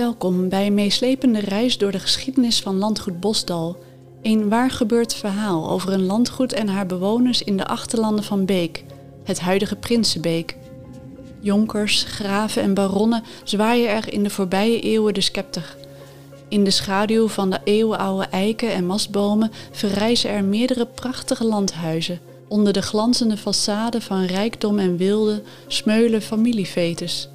Welkom bij een meeslepende reis door de geschiedenis van landgoed Bosdal. Een waar gebeurd verhaal over een landgoed en haar bewoners in de achterlanden van Beek, het huidige Prinsenbeek. Jonkers, graven en baronnen zwaaien er in de voorbije eeuwen de scepter. In de schaduw van de eeuwenoude eiken en mastbomen verrijzen er meerdere prachtige landhuizen. Onder de glanzende façade van rijkdom en wilde smeulen familiefetes.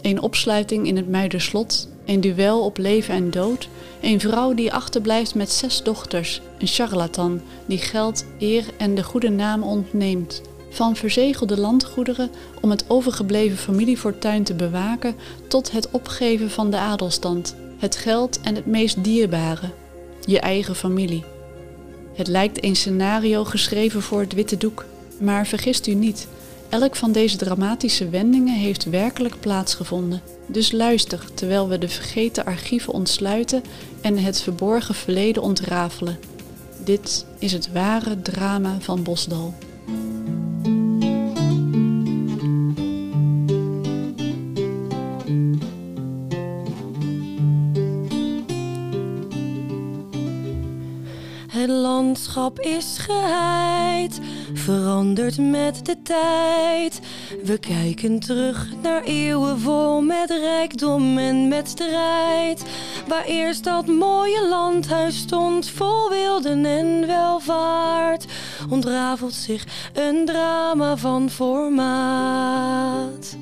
Een opsluiting in het Muiderslot, een duel op leven en dood, een vrouw die achterblijft met zes dochters, een charlatan die geld, eer en de goede naam ontneemt. Van verzegelde landgoederen om het overgebleven familiefortuin te bewaken tot het opgeven van de adelstand, het geld en het meest dierbare, je eigen familie. Het lijkt een scenario geschreven voor het witte doek, maar vergist u niet. Elk van deze dramatische wendingen heeft werkelijk plaatsgevonden. Dus luister terwijl we de vergeten archieven ontsluiten en het verborgen verleden ontrafelen. Dit is het ware drama van Bosdal. Het landschap is geheid, verandert met de tijd. We kijken terug naar eeuwen vol met rijkdom en met strijd. Waar eerst dat mooie landhuis stond, vol wilden en welvaart, ontrafelt zich een drama van formaat.